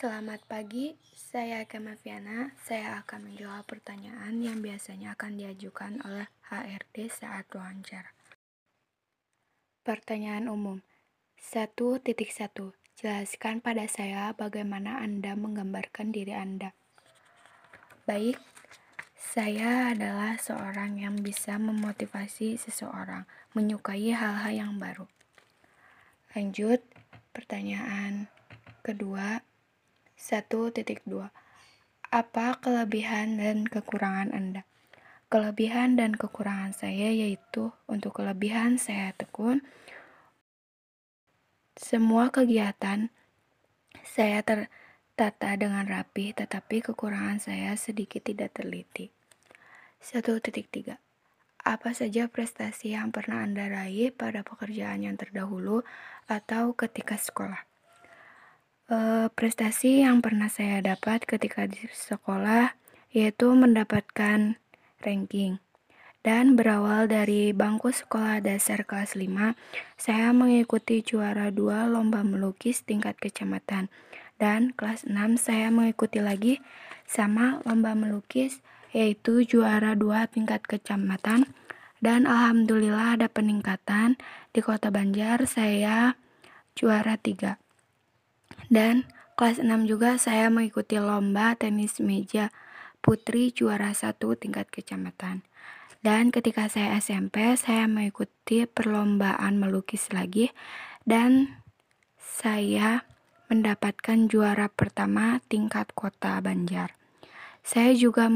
Selamat pagi, saya Kamaviana. Saya akan menjawab pertanyaan yang biasanya akan diajukan oleh HRD saat wawancara. Pertanyaan umum 1.1 Jelaskan pada saya bagaimana Anda menggambarkan diri Anda. Baik, saya adalah seorang yang bisa memotivasi seseorang menyukai hal-hal yang baru. Lanjut, pertanyaan kedua 1.2 Apa kelebihan dan kekurangan Anda? Kelebihan dan kekurangan saya yaitu untuk kelebihan saya tekun. Semua kegiatan saya tertata dengan rapi, tetapi kekurangan saya sedikit tidak teliti. 1.3 Apa saja prestasi yang pernah Anda raih pada pekerjaan yang terdahulu atau ketika sekolah? Uh, prestasi yang pernah saya dapat ketika di sekolah yaitu mendapatkan ranking. Dan berawal dari bangku sekolah dasar kelas 5, saya mengikuti juara 2 lomba melukis tingkat kecamatan. Dan kelas 6 saya mengikuti lagi sama lomba melukis yaitu juara 2 tingkat kecamatan. Dan alhamdulillah ada peningkatan di Kota Banjar saya juara 3. Dan kelas 6 juga saya mengikuti lomba tenis meja putri juara 1 tingkat kecamatan. Dan ketika saya SMP, saya mengikuti perlombaan melukis lagi dan saya mendapatkan juara pertama tingkat kota Banjar. Saya juga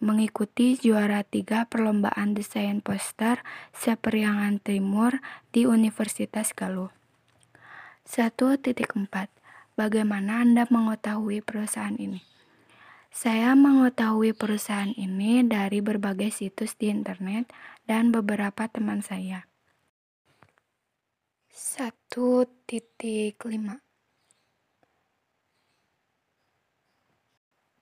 mengikuti juara tiga perlombaan desain poster Seperiangan Timur di Universitas Galuh. 1.4 Bagaimana Anda mengetahui perusahaan ini? Saya mengetahui perusahaan ini dari berbagai situs di internet dan beberapa teman saya. 1.5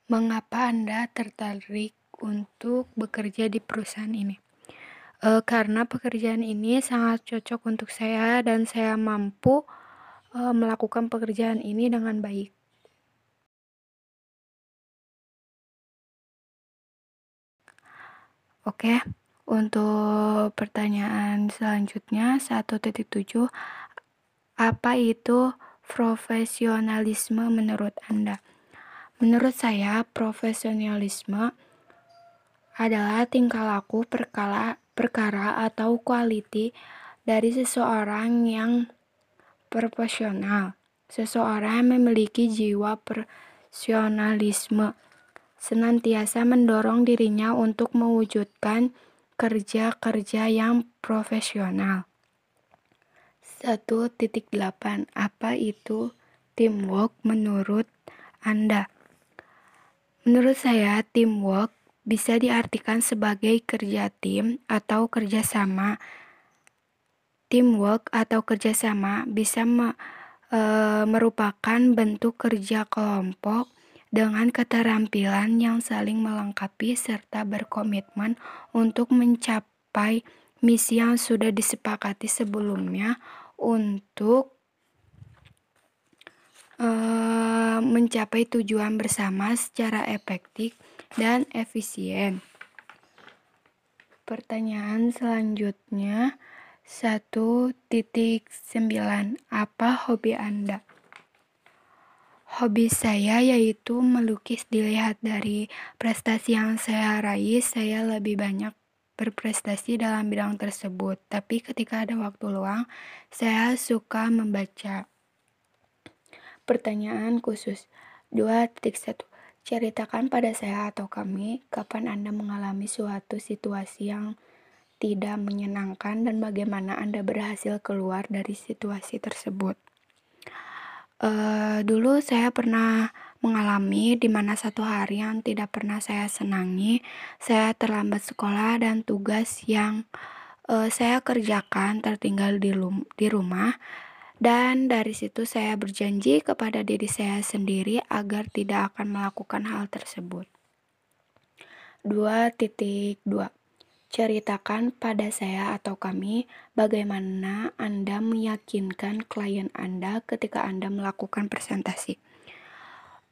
Mengapa Anda tertarik untuk bekerja di perusahaan ini? E, karena pekerjaan ini sangat cocok untuk saya dan saya mampu uh, melakukan pekerjaan ini dengan baik. Oke, untuk pertanyaan selanjutnya 1.7 apa itu profesionalisme menurut Anda? Menurut saya, profesionalisme adalah tingkah laku perkara, perkara atau quality dari seseorang yang proporsional. Seseorang memiliki jiwa profesionalisme, senantiasa mendorong dirinya untuk mewujudkan kerja-kerja yang profesional. 1.8 Apa itu teamwork menurut Anda? Menurut saya, teamwork bisa diartikan sebagai kerja tim atau kerjasama Teamwork atau kerjasama bisa me, e, merupakan bentuk kerja kelompok dengan keterampilan yang saling melengkapi serta berkomitmen untuk mencapai misi yang sudah disepakati sebelumnya untuk e, mencapai tujuan bersama secara efektif dan efisien. Pertanyaan selanjutnya, 1.9 Apa hobi Anda? Hobi saya yaitu melukis dilihat dari prestasi yang saya raih, saya lebih banyak berprestasi dalam bidang tersebut. Tapi ketika ada waktu luang, saya suka membaca. Pertanyaan khusus 2.1 Ceritakan pada saya atau kami kapan Anda mengalami suatu situasi yang tidak menyenangkan dan bagaimana Anda berhasil keluar dari situasi tersebut. Uh, dulu saya pernah mengalami di mana satu hari yang tidak pernah saya senangi, saya terlambat sekolah dan tugas yang uh, saya kerjakan tertinggal di, di rumah. Dan dari situ saya berjanji kepada diri saya sendiri agar tidak akan melakukan hal tersebut. 2.2 Ceritakan pada saya atau kami bagaimana Anda meyakinkan klien Anda ketika Anda melakukan presentasi.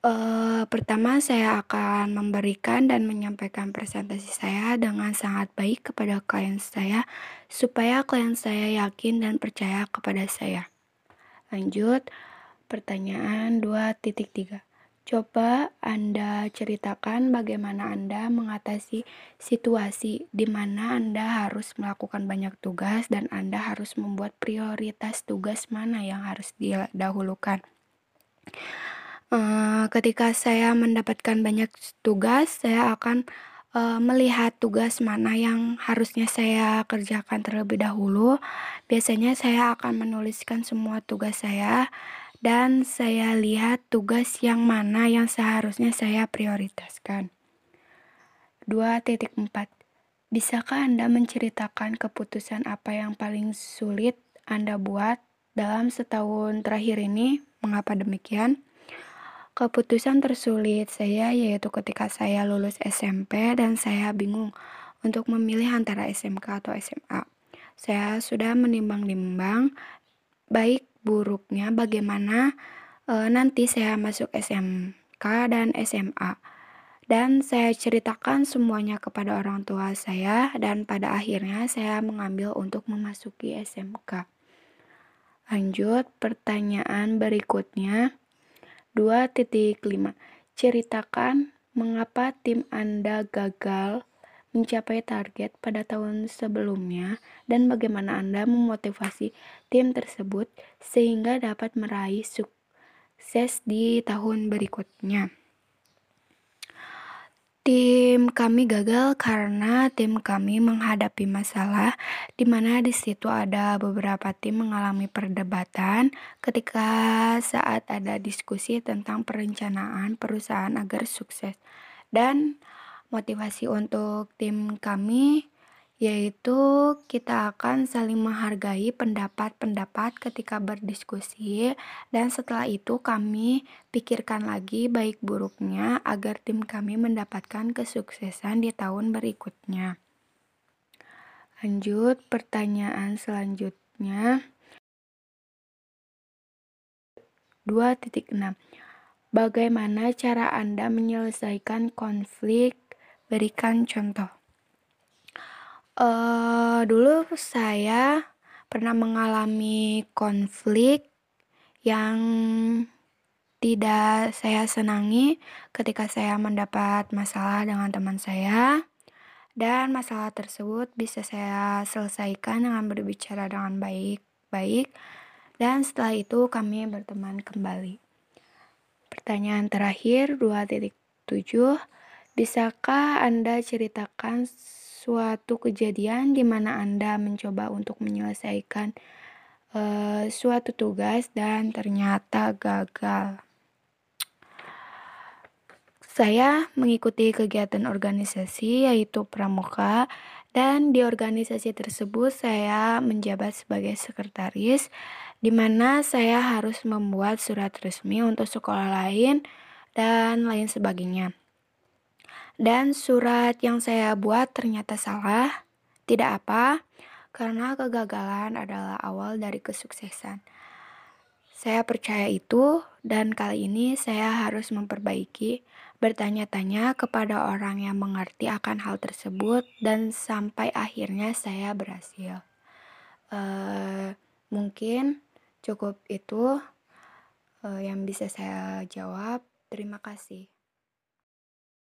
Uh, pertama, saya akan memberikan dan menyampaikan presentasi saya dengan sangat baik kepada klien saya, supaya klien saya yakin dan percaya kepada saya. Lanjut, pertanyaan 2.3. Coba Anda ceritakan bagaimana Anda mengatasi situasi di mana Anda harus melakukan banyak tugas dan Anda harus membuat prioritas tugas mana yang harus didahulukan. Uh, ketika saya mendapatkan banyak tugas, saya akan uh, melihat tugas mana yang harusnya saya kerjakan terlebih dahulu. Biasanya saya akan menuliskan semua tugas saya dan saya lihat tugas yang mana yang seharusnya saya prioritaskan. 2.4 Bisakah Anda menceritakan keputusan apa yang paling sulit Anda buat dalam setahun terakhir ini? Mengapa demikian? Keputusan tersulit saya yaitu ketika saya lulus SMP dan saya bingung untuk memilih antara SMK atau SMA. Saya sudah menimbang-nimbang baik buruknya bagaimana e, nanti saya masuk SMK dan SMA. Dan saya ceritakan semuanya kepada orang tua saya dan pada akhirnya saya mengambil untuk memasuki SMK. Lanjut pertanyaan berikutnya. 2.5 Ceritakan mengapa tim Anda gagal mencapai target pada tahun sebelumnya dan bagaimana Anda memotivasi tim tersebut sehingga dapat meraih sukses di tahun berikutnya. Tim kami gagal karena tim kami menghadapi masalah di mana di situ ada beberapa tim mengalami perdebatan ketika saat ada diskusi tentang perencanaan perusahaan agar sukses. Dan motivasi untuk tim kami yaitu kita akan saling menghargai pendapat-pendapat ketika berdiskusi dan setelah itu kami pikirkan lagi baik buruknya agar tim kami mendapatkan kesuksesan di tahun berikutnya. Lanjut pertanyaan selanjutnya. 2.6 Bagaimana cara Anda menyelesaikan konflik? Berikan contoh. Uh, dulu saya pernah mengalami konflik yang tidak saya senangi ketika saya mendapat masalah dengan teman saya dan masalah tersebut bisa saya selesaikan dengan berbicara dengan baik-baik dan setelah itu kami berteman kembali. Pertanyaan terakhir 2.7 Bisakah Anda ceritakan suatu kejadian di mana Anda mencoba untuk menyelesaikan uh, suatu tugas dan ternyata gagal. Saya mengikuti kegiatan organisasi yaitu pramuka dan di organisasi tersebut saya menjabat sebagai sekretaris di mana saya harus membuat surat resmi untuk sekolah lain dan lain sebagainya. Dan surat yang saya buat ternyata salah. Tidak apa, karena kegagalan adalah awal dari kesuksesan. Saya percaya itu, dan kali ini saya harus memperbaiki, bertanya-tanya kepada orang yang mengerti akan hal tersebut, dan sampai akhirnya saya berhasil. Uh, mungkin cukup itu uh, yang bisa saya jawab. Terima kasih.